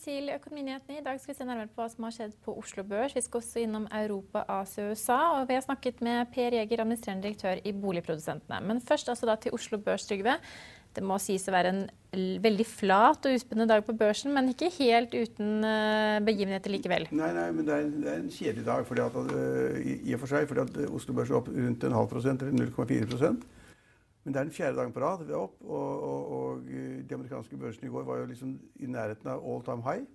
Til Økonominyhetene. I dag skal vi se nærmere på hva som har skjedd på Oslo Børs. Vi skal også innom Europa, Asia og USA. Og vi har snakket med Per Jeger, administrerende direktør i Boligprodusentene. Men først altså da til Oslo Børs, Trygve. Det må sies å være en veldig flat og uspennende dag på børsen, men ikke helt uten uh, begivenheter likevel. Nei, nei, men det er, det er en kjedelig dag fordi at, i, i, og for seg. fordi at Oslo Børs er opp rundt en halv prosent, eller 0,4 men det er den fjerde dagen på rad vi er opp, og, og, og, de amerikanske børsene i går var jo liksom i nærheten av all time high.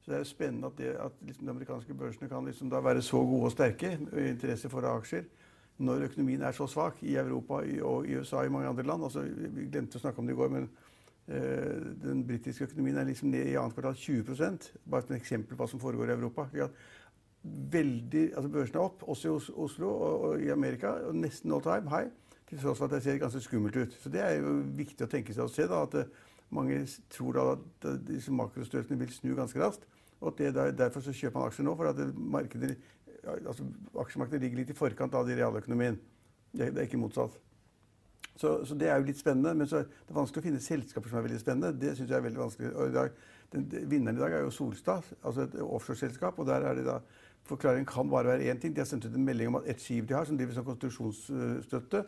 Så det er jo spennende at, det, at liksom de amerikanske børsene kan liksom da være så gode og sterke med interesse for aksjer når økonomien er så svak i Europa og i USA og i mange andre land. Altså, vi glemte å snakke om det i går, men uh, den britiske økonomien er liksom ned i annet kvartal 20 Bare et eksempel på hva som foregår i Europa. Veldig, altså Børsene er opp, også i Oslo og, og i Amerika, og nesten all time high. Til tross for at det ser ganske skummelt ut. Så Det er jo viktig å tenke seg å se. da, at eh, Mange tror da at eh, disse makrostørrelsene vil snu ganske raskt. og at det der, Derfor så kjøper man aksjer nå. for at markedet, altså Aksjemarkedet ligger litt i forkant av de realøkonomien. Det, det er ikke motsatt. Så, så, det er jo litt spennende. Men så er det vanskelig å finne selskaper som er veldig spennende. Det synes jeg er veldig vanskelig. I dag, den, Vinneren i dag er jo Solstad, altså et offshoreselskap. og der er det da Forklaringen kan bare være én ting. De har sendt ut en melding om at et skip de har, som driver som konstruksjonsstøtte,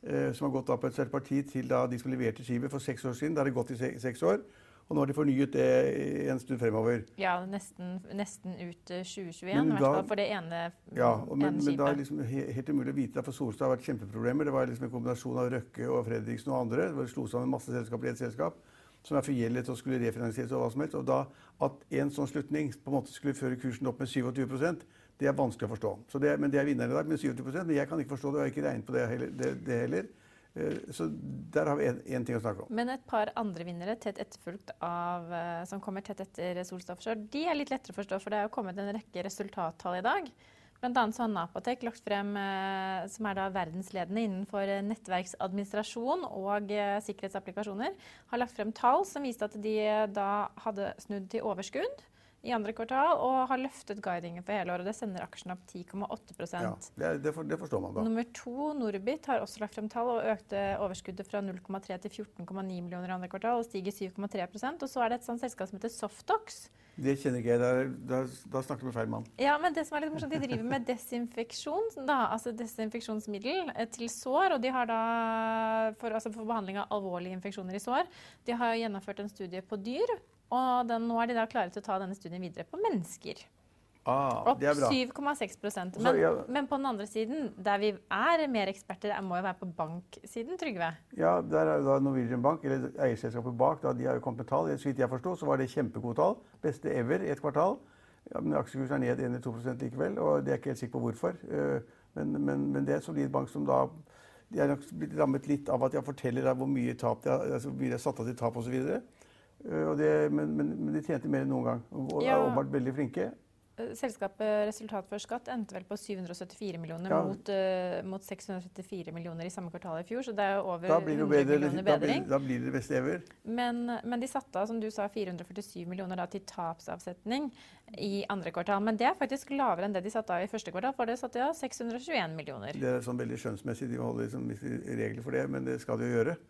som har gått opp et parti til da de som leverte skipet for seks år siden. Da har det gått i seks år. Og nå har de fornyet det en stund fremover. Ja, nesten, nesten ut 2021, i hvert fall for det ene, ja, og, men, ene skipet. Men da er det liksom helt umulig å vite, for Solstad har vært kjempeproblemer. Det var liksom en kombinasjon av Røkke og Fredriksen og andre. Det slo sammen masse selskaper i ett selskap som er forgjeldet og skulle refinansieres og hva som helst. Og da at en sånn slutning på en måte skulle føre kursen opp med 27 det er vanskelig å forstå. Det, men det er vinneren i dag med 70% Men jeg kan ikke forstå det, og jeg har ikke regnet på det heller. Det, det heller. Eh, så der har vi én ting å snakke om. Men et par andre vinnere tett etterfulgt av, eh, som kommer tett etter Solstad Offshore, de er litt lettere å forstå, for det er jo kommet en rekke resultattall i dag. Blant annet så har Napatek lagt frem, eh, som er da verdensledende innenfor nettverksadministrasjon og sikkerhetsapplikasjoner, har lagt frem tall som viste at de da hadde snudd til overskudd i andre kvartal og har løftet guidingen for hele året. Det sender aksjen opp 10,8% Ja, det, det, for, det, forstår man da. Nummer to, Norbit, har også lagt frem tall og økte overskuddet fra 0,3 til 14,9 millioner i andre kvartal og stiger 7,3% Og så er det et sånt selskap som heter Softox. Det kjenner ikke jeg. Da, da snakker vi med feil mann. Ja, men det som er litt morsomt, De driver med desinfeksjon, da, altså desinfeksjonsmiddel eh, til sår. og de har da, for, altså for behandling av alvorlige infeksjoner i sår, de har gjennomført en studie på dyr og den, nå er de da klare til å ta denne studien videre på mennesker. Ah, Opp 7,6% men, ja. men på den andre siden, der vi er mer eksperter, må jo være på banksiden, Trygve? Ja, der er jo da Norwegian Bank, eller eierselskapet bak, da, de har jo kommet med tall. Så vidt jeg forsto, så var det kjempegode tall. Beste ever i et kvartal. Ja, men Aksjekursen er ned 1-2% likevel, og det er ikke helt sikker på hvorfor. Eh, men, men, men det er en solid bank som da De er nok blitt rammet litt av at jeg forteller hvor mye tap de har, altså, hvor mye de har satt av til tap osv. Eh, det, men, men, men, de tjente mer enn noen gang og ja. er åpenbart veldig flinke. Eh, selskapet resultat før skatt endte vel på 774 millioner ja. mot, uh, mot, 674 millioner i samme kvartal i fjor. Så det er jo over 100 bedre, millioner bedring. Da blir, da blir, det beste ever. Men, men, de satte av som du sa, 447 millioner da, til tapsavsetning i andre kvartal. Men det er faktisk lavere enn det de satte av i første kvartal, for det satte de av 621 millioner. Det er sånn veldig skjønnsmessig, de holder liksom regler for det, men det skal de jo gjøre.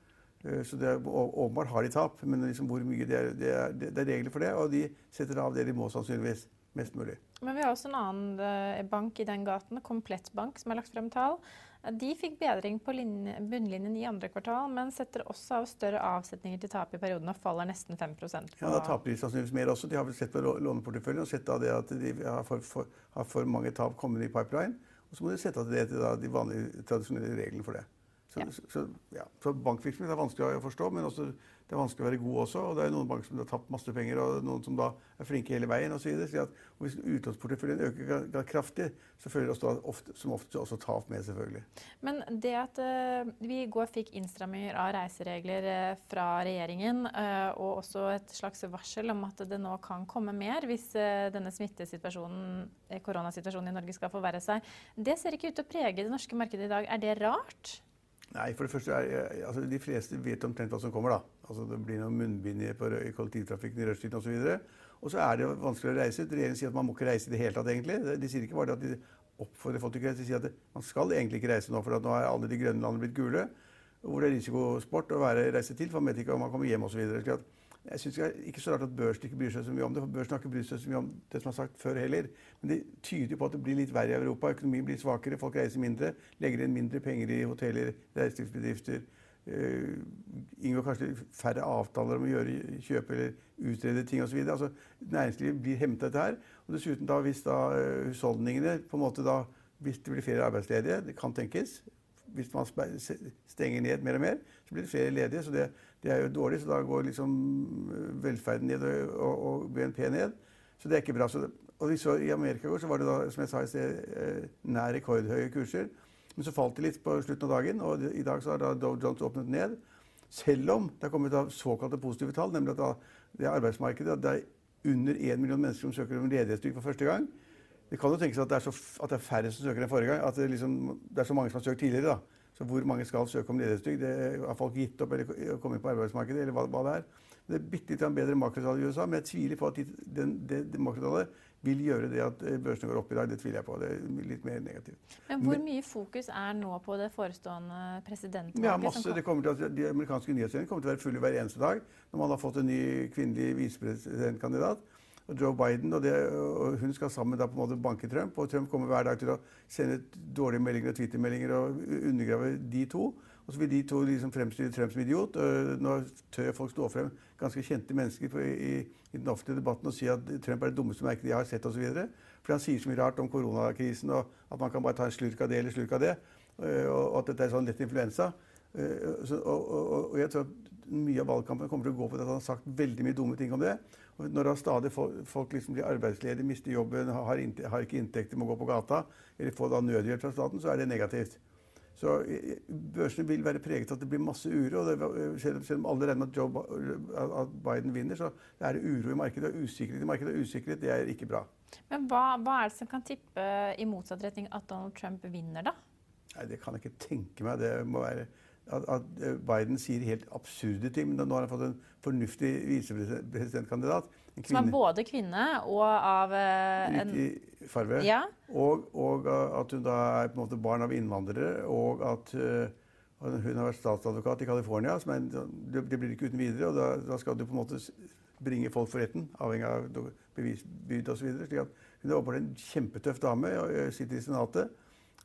Eh, så det er, åpenbart har de tap, men liksom hvor mye det er, det, er, det er regler for det. Og de setter av det de må, sannsynligvis. Mest mulig. Men vi har også en annen eh, bank i den gaten, Komplettbank, som har lagt frem tall. De fikk bedring på linje, bunnlinjen i andre kvartal, men setter også av større avsetninger til tap i perioden og faller nesten 5 på Ja, Da taper de sannsynligvis mer også. De har vel sett på låneporteføljen og sett av det at de har for, for, har for mange tap kommende i pipeline. Og så må de sette av det til de vanlige tradisjonelle reglene for det. Så, ja. Så, ja. så, bankvirksomhet er vanskelig å forstå, men også, det er vanskelig å være god også. Og det er noen banker som har tapt masse penger, og noen som da er flinke hele veien osv. Så og hvis utlånsporteføljen øker kraftig, så følger det også ofte, som ofte også tap med, selvfølgelig. Men det at uh, vi i går fikk innstramminger av reiseregler uh, fra regjeringen, uh, og også et slags varsel om at det nå kan komme mer hvis denne smittesituasjonen, koronasituasjonen i Norge skal forverre seg, det ser ikke ut til å prege det norske markedet i dag. Er det rart? Nei, for det første er, altså, De fleste vet omtrent hva som kommer. da. Altså, Det blir noen munnbind i kollektivtrafikken i rushtiden osv. Og så er det vanskelig å reise. Regjeringen sier at man må ikke reise i det hele tatt. egentlig. De sier ikke bare at de oppfordrer folk til å reise, de sier at man skal egentlig ikke reise nå, for nå er alle de grønne landene blitt gule. Hvor det er risikosport å være, reise til, for man vet ikke om man kommer hjem osv. Jeg synes ikke så rart at børsen ikke bryr seg så mye om det. for Børsen har ikke brydd seg så mye om det som er sagt før heller. Men det tyder på at det blir litt verre i Europa. Økonomien blir svakere, folk reiser mindre. Legger inn mindre penger i hoteller, reiselivsbedrifter. Uh, inngår kanskje færre avtaler om å gjøre kjøp eller utrede ting osv. Altså, næringslivet blir hemmet av dette her. Og dessuten da, hvis da uh, husholdningene på en måte da, Hvis det blir flere arbeidsledige, det kan tenkes, hvis man stenger ned mer og mer, så blir det flere ledige. Så det, det er jo dårlig. Så da går liksom øh, velferden ned og, og BNP ned. Så det er ikke bra. Så, og så I Amerika i går var det da, som jeg sa i sted, øh, nær rekordhøye kurser. Men så falt det litt på slutten av dagen, og i dag så har da Dow Jones åpnet ned. Selv om det har kommet av såkalte positive tall, nemlig at da, det er arbeidsmarkedet at det er under én million mennesker som søker om ledighetstrygd for første gang. Det kan jo tenkes at det er, så, at det er færre som søker enn forrige gang. At det, liksom, det, er så mange som har søkt tidligere. da. Så hvor mange skal søke om ledighetstrygd? Har folk gitt opp eller kommet inn på arbeidsmarkedet? eller hva, hva det er? Det er bitte litt bedre makrotall i USA, men jeg tviler på at de, den, det, det makrotallet vil gjøre det at eh, børsene går opp i dag. Det tviler jeg på. Det er litt mer negativt. Men hvor mye fokus er nå på det forestående presidentvalget? Ja, masse. Det kommer til at De amerikanske nyhetssendingene kommer til å være fulle hver eneste dag når man har fått en ny kvinnelig visepresidentkandidat Joe Biden, og, det, og, hun skal sammen da på en måte banke Trump. Og Trump kommer hver dag til å sende dårlige meldinger og Twitter-meldinger og undergrave de to. Og så vil de to liksom fremstille Trump som idiot. Nå tør folk stå frem ganske kjente mennesker i, i, i, den offentlige debatten og si at Trump er det dummeste merket de har sett osv. For han sier så mye rart om koronakrisen og at man kan bare ta en slurk av det eller slurk av det. Og at dette er sånn lett influensa. Og, og, og, jeg tror at mye av valgkampen kommer til å gå på at han har sagt veldig mye dumme ting om det. Og når da stadig folk liksom blir arbeidsledige, mister jobben, har, har, ikke inntekter, må gå på gata, eller få da nødhjelp fra staten, så er det negativt. Så Børsene vil være preget av at det blir masse uro. og det, selv, selv, om alle regner med at, at, Biden vinner, så er det uro i markedet. Og usikkerhet i markedet og usikkerhet det er ikke bra. Men hva, hva er det som kan tippe i motsatt retning at Donald Trump vinner, da? Nei, Det kan jeg ikke tenke meg. Det må være at, at, Biden sier helt absurde ting. Men nå har han fått en fornuftig visepresidentkandidat. Som er både kvinne og av uh, en farve. Ja. Og, og, at hun da er på en måte barn av innvandrere. Og at uh, hun har vært statsadvokat i California. Er, det, det, blir ikke uten videre. Og da, da, skal du på en måte bringe folk for retten, avhengig av bevisbyrd osv. Hun er åpenbart en kjempetøff dame og sitter i Senatet.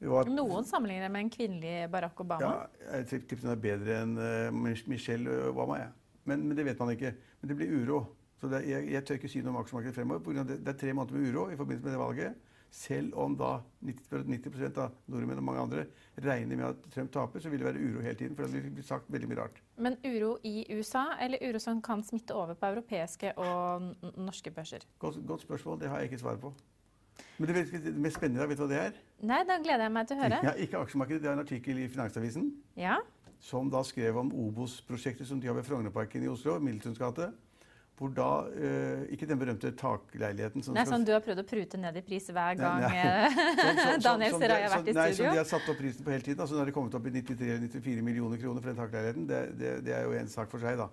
Var, Noen sammenligner med en kvinnelig Barack Obama. Ja, jeg tipper hun er bedre enn uh, Michelle Obama. Ja. Men, men, det vet man ikke. Men det blir uro. Så det, jeg, jeg, tør ikke si noe om aksjemarkedet fremover. Det, det er tre måneder med uro i forbindelse med det valget. Selv om da 90, 90 av nordmenn og mange andre regner med at Trump taper, så vil det være uro hele tiden. For det blir sagt veldig mye rart. Men uro i USA, eller uro som kan smitte over på europeiske og norske børser? Godt, godt spørsmål. Det har jeg ikke svar på. Men det, det mest spennende, vet du hva det er? Nei, Da gleder jeg meg til å høre. Ja, ikke aksjemarkedet. Det er en artikkel i Finansavisen ja. som da skrev om Obos-prosjektet som de har ved Frognerparken i Oslo, Middelstunds gate. Hvor da eh, Ikke den berømte takleiligheten som Nei, skal... Sånn du har prøvd å prute ned i pris hver gang nei, nei. Sånn, sånn, Daniel Serai har vært i nei, studio? Nei, som de har satt opp prisen på hele tiden. Altså, når de kommet opp i 93-94 millioner kroner for den takleiligheten, det, det, det, er jo en sak for seg, da.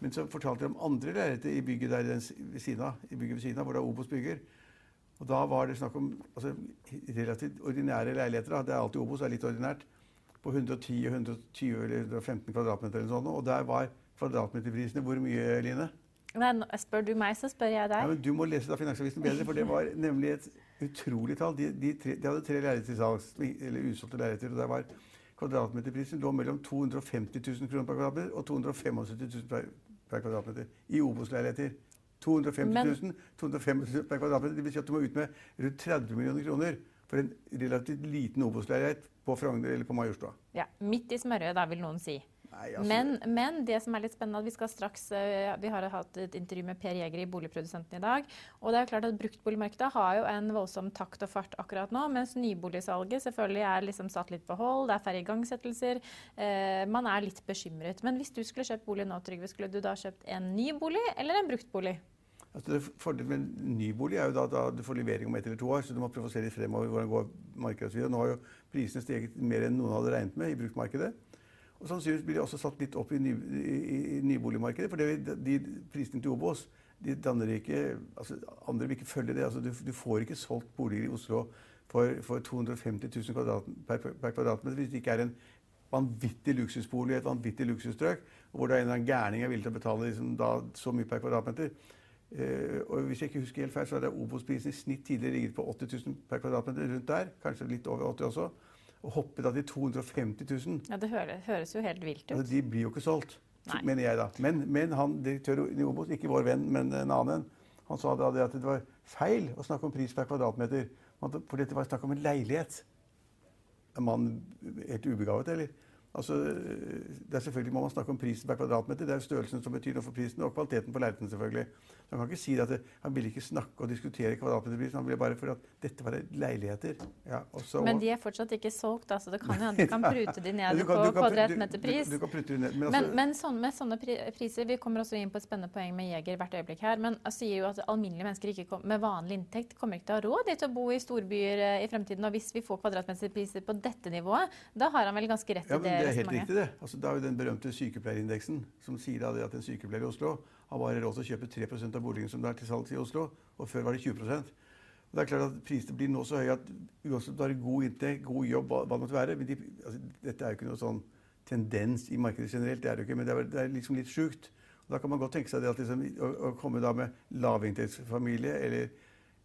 Men så fortalte de om andre leiligheter i bygget der ved siden av, hvor da Obos bygger. Og da var det snakk om altså, relativt ordinære leiligheter. Da. Det er alltid Obos, er litt ordinært. på 110 120 eller 115 kvadratmeter eller sånn, og der var kvadratmeterprisene hvor mye, Line? Nei, spør du meg, så spør jeg deg. Ja, men du må lese da Finansavisen bedre, for det var nemlig et utrolig tall. De, de, tre, de hadde tre leiligheter til salgs, eller usolgte leiligheter, og der var kvadratmeterprisen lå mellom 250 000 kroner per kvadratmeter og 275 000 per, per kvadratmeter i Obos-leiligheter. 250 000, 275 000 per kvadratmeter. Det vil si at du må ut med rundt 30 millioner kroner for en relativt liten Obos-leilighet på Frogner eller på Majorstua. Ja, Midt i smørøyet, da, vil noen si. Nei, altså, men, men, det som er litt spennende, at vi skal straks uh, Vi har hatt et intervju med Per Jeger i Boligprodusenten i dag. Og det er jo klart at bruktboligmarkedet har jo en voldsom takt og fart akkurat nå. Mens nyboligsalget selvfølgelig er liksom satt litt på hold. Det er færre igangsettelser. Eh, man er litt bekymret. Men hvis du skulle kjøpt bolig nå, Trygve, skulle du da kjøpt en ny bolig eller en bruktbolig? Altså Fordelen med en ny bolig er jo da, da du får levering om ett eller to år, så du må prøve å se litt fremover hvordan går markedet osv. Nå har jo prisene steget mer enn noen hadde regnet med i bruktmarkedet. Og Sannsynligvis blir de også satt litt opp i, ny, i, i nyboligmarkedet. For det, de prisene til Obos de ikke altså Andre vil ikke følge det. Altså du, du, får ikke solgt boliger i Oslo for, for 250 000 kvadrat, per, per, kvadratmeter hvis det ikke er en vanvittig luksusbolig i et vanvittig luksusstrøk, hvor det er en eller annen gærning er villig til å betale liksom, da, så mye per kvadratmeter. Uh, og hvis jeg ikke husker helt feil, så hadde Obos-prisen i snitt tidligere ligget på 80 000 per kvadratmeter. rundt der, Kanskje litt over 80 også og hoppe da til 250 000. Ja, Det høres jo helt vilt ut. Altså, de blir jo ikke solgt, Nei. mener jeg da. Men, men han, direktør i Obos, ikke vår venn, men en annen, han sa da det at det var feil å snakke om pris per kvadratmeter. For dette var snakk om en leilighet. Er man helt ubegavet, eller? Altså, det er selvfølgelig må man snakke om prisen per kvadratmeter. Det er størrelsen som betyr noe for prisen, og kvaliteten på leiligheten, selvfølgelig. Så Han kan ikke si at det, han ville ikke snakke og diskutere kvadratmeterpris. Han ville bare for at dette var leiligheter. Ja, også, men de er fortsatt ikke solgt, altså. det kan hende du kan prute de ned på kvadratmeterpris. Du, du, du ned. Men, altså, men, men sånn, med sånne priser Vi kommer også inn på et spennende poeng med Jeger hvert øyeblikk her. Men jeg sier jo at alminnelige mennesker kom, med vanlig inntekt kommer ikke til å ha råd til å bo i storbyer eh, i fremtiden. Og hvis vi får kvadratmeterpriser på dette nivået, da har han vel ganske rett i det det er helt riktig, det. Altså, da er jo den berømte sykepleierindeksen som sier at en sykepleier i Oslo har bare råd til å kjøpe 3% av boligene som det er til salgs i Oslo. Og før var det 20 og det er klart at Prisene blir nå så høye at uansett om du har god inntekt, god jobb, hva, det måtte være men de, altså, Dette er jo ikke noe sånn tendens i markedet generelt, det er det ikke, men det er, det er liksom litt sjukt. Da kan man godt tenke seg det at liksom, å, å, komme da med lavinntektsfamilie eller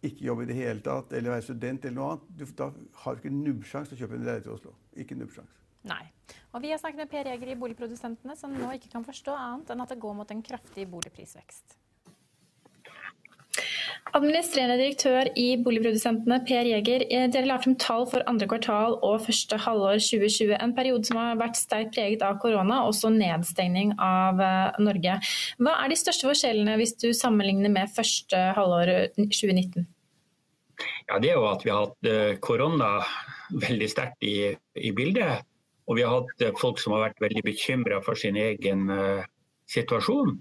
ikke jobbe i det hele tatt, eller være student eller noe annet, du, da har du ikke nubbsjanse til å kjøpe en leilighet i Oslo. Ikke nubbsjanse. Nei. Og vi har snakket med Per Jeger i Boligprodusentene, som nå ikke kan forstå annet enn at det går mot en kraftig boligprisvekst. Administrerende direktør i Boligprodusentene, Per Jæger. Eh, dere la frem tall for andre kvartal og første halvår 2020. En periode som har vært sterkt preget av korona, også nedstengning av eh, Norge. Hva er de største forskjellene hvis du sammenligner med første halvår 2019? Ja, Det er jo at vi har hatt eh, korona veldig sterkt i, i bildet. Og vi har hatt eh, folk som har vært veldig bekymra for sin egen uh, situasjon.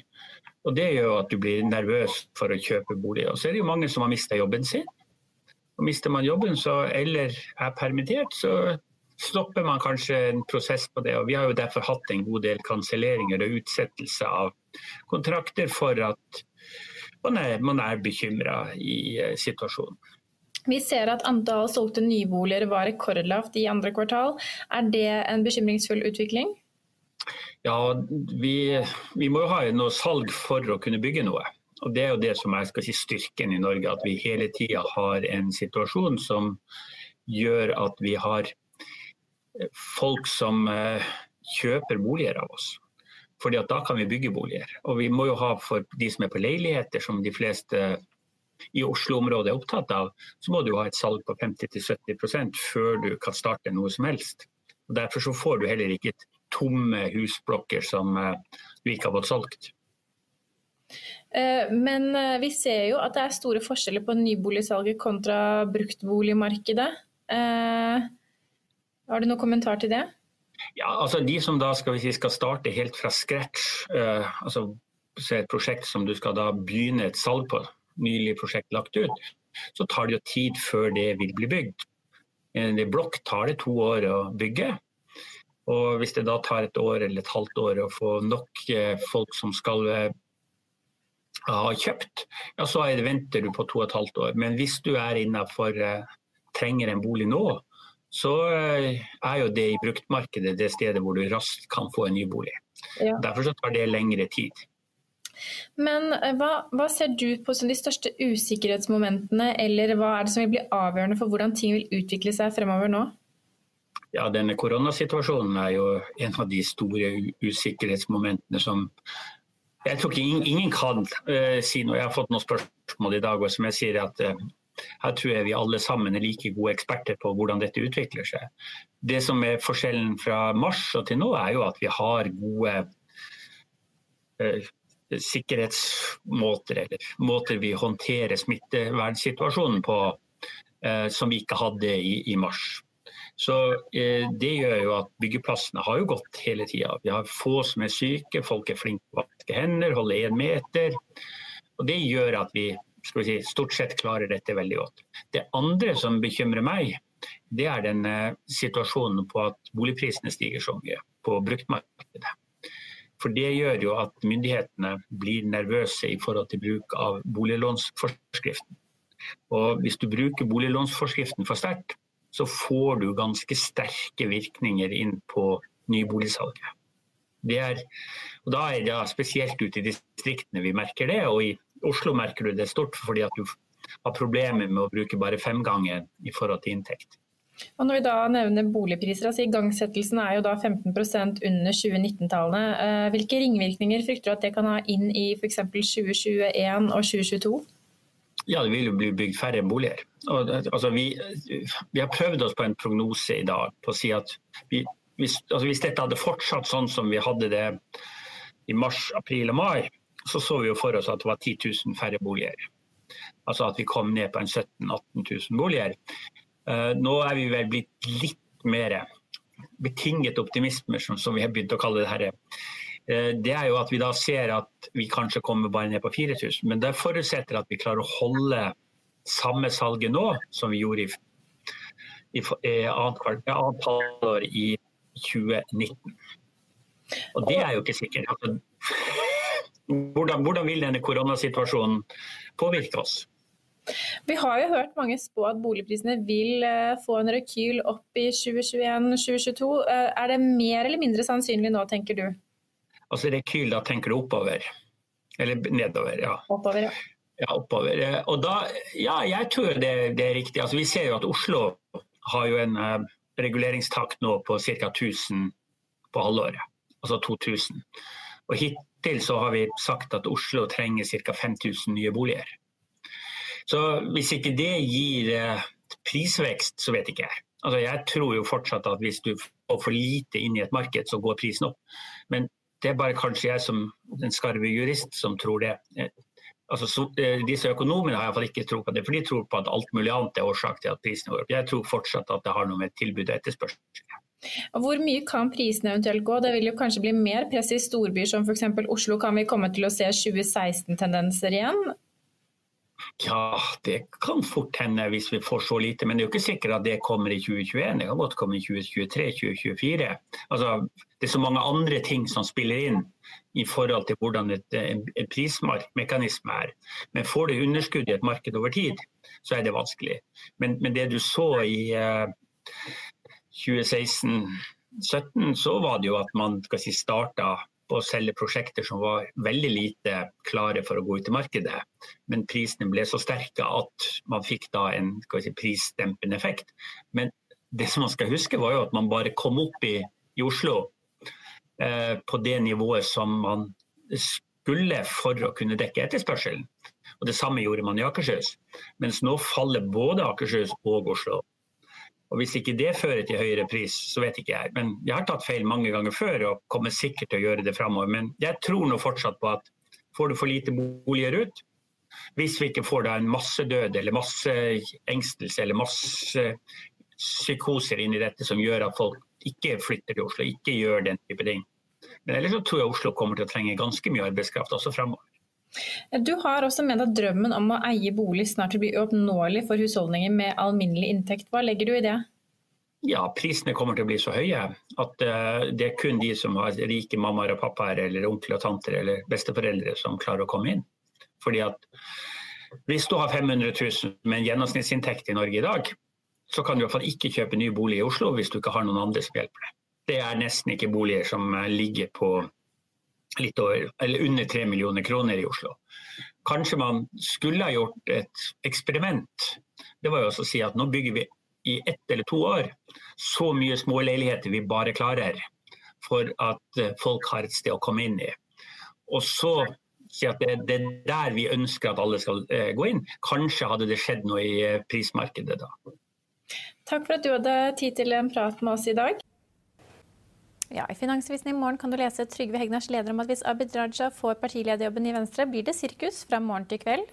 Og Det gjør at du blir nervøs for å kjøpe bolig. Og så er det jo mange som har mista jobben sin. Og Mister man jobben så, eller er permittert, så stopper man kanskje en prosess på det. Og Vi har jo derfor hatt en god del kanselleringer og utsettelse av kontrakter for at man er, man er bekymra i uh, situasjonen. Vi ser at antall solgte nyboliger var rekordlavt i andre kvartal. Er det en bekymringsfull utvikling? Ja, vi, vi må jo ha noe salg for å kunne bygge noe. Og Det er jo det som er si, styrken i Norge, at vi hele tida har en situasjon som gjør at vi har folk som uh, kjøper boliger av oss. Fordi at da kan vi bygge boliger. Og vi må jo ha for de som er på leiligheter, som de fleste i Oslo-området er opptatt av, så må du ha et salg på 50-70% før du kan starte noe som helst. Og Derfor så får du heller ikke tomme husblokker som eh, du ikke har fått solgt. Eh, men eh, vi ser jo at det er store forskjeller på nyboligsalget kontra bruktboligmarkedet. Har du noen kommentar til det? Ja, altså De som da skal, si, skal starte helt fra scratch, altså et prosjekt som du skal da begynne et salg på, nylig prosjekt lagt ut, så tar det jo tid før det vil bli bygd. En blokk tar det to år å bygge. Og hvis det da tar et år eller et halvt år å få nok eh, folk som skal eh, ha kjøpt, ja så venter du på to og et halvt år. Men hvis du er innafor eh, trenger en bolig nå, så er jo det i bruktmarkedet det stedet hvor du raskt kan få en ny bolig. Ja. Derfor så tar det lengre tid. Men hva, hva, ser du på som de største usikkerhetsmomentene, eller hva er det som vil bli avgjørende for hvordan ting vil utvikle seg fremover nå? Ja, denne Koronasituasjonen er jo en av de store usikkerhetsmomentene som jeg tror ikke ingen, ingen kan uh, si noe. Jeg har fått noen spørsmål i dag og som jeg sier at uh, her tror jeg vi alle sammen er like gode eksperter på hvordan dette utvikler seg. Det som er forskjellen fra mars og til nå, er jo at vi har gode uh, sikkerhetsmåter, eller måter vi håndterer smittevernsituasjonen på, som vi ikke hadde i, i mars. Så eh, Det gjør jo at byggeplassene har jo gått hele tida. Vi har få som er syke, folk er flinke til å vaske hender, holde én meter. Og Det gjør at vi, vi si, stort sett klarer dette veldig godt. Det andre som bekymrer meg, det er den eh, situasjonen på at boligprisene stiger så mye på bruktmarkedet. For Det gjør jo at myndighetene blir nervøse i forhold til bruk av boliglånsforskriften. Og Hvis du bruker boliglånsforskriften for sterkt, så får du ganske sterke virkninger inn på nyboligsalget. Er, og da er det spesielt ute i distriktene vi merker det, og i Oslo merker du det stort fordi at du har problemer med å bruke bare femgangen i forhold til inntekt. Og når vi da nevner boligpriser, altså Igangsettelsen er jo da 15% under 2019-tallene. Eh, hvilke ringvirkninger frykter du at det kan ha inn i f.eks. 2021 og 2022? Ja, det vil jo bli bygd færre boliger. Og, altså, vi, vi, har prøvd oss på en prognose i dag på å si at vi, hvis, altså, hvis, dette hadde fortsatt sånn som vi hadde det i mars, april og mai, så så vi jo for oss at det var 10 000 færre boliger. Altså at vi kom ned på en 17 000-18 000 boliger. Uh, nå er vi vel blitt litt mer betinget optimisme, som, vi har begynt å kalle det her Eh, det er jo at vi da ser at vi kanskje kommer bare ned på 4000. Men det forutsetter at vi klarer å holde samme salget nå som vi gjorde i, i, i annet, annet halvår i 2019. Og det er jo ikke sikkert. Altså, hvordan, hvordan vil denne koronasituasjonen påvirke oss? Vi har jo hørt mange spå at boligprisene vil eh, få en rekyl opp i 2021-2022. Eh, er det mer eller mindre sannsynlig nå, tenker du? Altså rekyl, da tenker du oppover. Eller nedover, ja. Oppover, ja. Ja, oppover. Og da, ja, jeg tror det, det er riktig. Altså, vi ser jo at Oslo har jo en uh, reguleringstakt nå på ca. 1000 på halvåret. Altså 2000. Og hittil så har vi sagt at Oslo trenger ca. 5000 nye boliger. Så hvis ikke det gir uh, prisvekst, så vet ikke jeg. Altså, jeg tror jo fortsatt at hvis du får for lite inn i et marked, så går prisen opp. Men det er bare kanskje jeg som en skarve jurist som tror det. Eh, altså, så, eh, disse økonomene har iallfall ikke tro på det, for de tror på at alt mulig annet er årsak til at prisene går opp. Jeg tror fortsatt at det har noe med tilbud og etterspørsel hvor mye kan prisene eventuelt gå? Det vil jo kanskje bli mer press i storbyer som f.eks. Oslo. Kan vi komme til å se 2016-tendenser igjen? Ja, det kan fort hende hvis vi får så lite. Men det er jo ikke sikkert at det kommer i 2021. Det kan godt komme i 2023-2024. Altså, det er så mange andre ting som spiller inn i forhold til hvordan et, en prismekanisme er. Men får du underskudd i et marked over tid, så er det vanskelig. Men, men det du så i uh, eh, 2016-2017, så var det jo at man skal si, starta på å selge prosjekter som var veldig lite klare for å gå ut i markedet. Men prisene ble så sterke at man fikk da en si, prisdempende effekt. Men det som man skal huske var jo at man bare kom opp i, i Oslo eh, på det nivået som man skulle for å kunne dekke etterspørselen. Og Det samme gjorde man i Akershus. Mens nå faller både Akershus og Oslo. Og Hvis ikke det fører til høyere pris, så vet ikke jeg. Men Jeg har tatt feil mange ganger før og kommer sikkert til å gjøre det framover. Men jeg tror nå fortsatt på at får du for lite boliger ut, hvis vi ikke får da en masse død eller masse engstelse eller masse psykoser inn i dette som gjør at folk ikke flytter til Oslo, ikke gjør den type ting. Men ellers så tror jeg Oslo kommer til å trenge ganske mye arbeidskraft også framover. Du har også ment at drømmen om å eie bolig snart vil bli uoppnåelig for husholdninger med alminnelig inntekt. Hva legger du i det? Ja, Prisene kommer til å bli så høye at uh, det er kun de som har rike mammaer og pappaer eller onkler og tanter eller besteforeldre som klarer å komme inn. Fordi at Hvis du har 500 000 med en gjennomsnittsinntekt i Norge i dag, så kan du i hvert fall ikke kjøpe ny bolig i Oslo hvis du ikke har noen andre som hjelper deg. Det er nesten ikke boliger som ligger på litt over, eller under 3 millioner kroner i Oslo. Kanskje man skulle ha gjort et eksperiment. Det var jo også å si at nå bygger vi i ett eller to år så mye småleiligheter vi bare klarer for at folk har et sted å komme inn i. Og så si at det, det, er der vi ønsker at alle skal eh, gå inn. Kanskje hadde det skjedd noe i eh, prismarkedet da. Takk for at du hadde tid til en prat med oss i dag. Ja, I Finansavisen i morgen kan du lese Trygve Hegnars leder om at hvis Abid Raja får partilederjobben i Venstre, blir det sirkus fra morgen til kveld.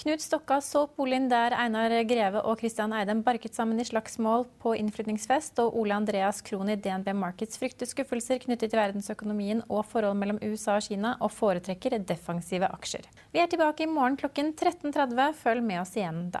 Knut Stokka så boligen der Einar Greve og Christian Eidem barket sammen i slagsmål på innflytningsfest, og Ole Andreas Krohn i DNB Markets frykter skuffelser knyttet til verdensøkonomien og forholdet mellom USA og Kina, og foretrekker defensive aksjer. Vi er tilbake i morgen klokken 13.30. Følg med oss igjen da.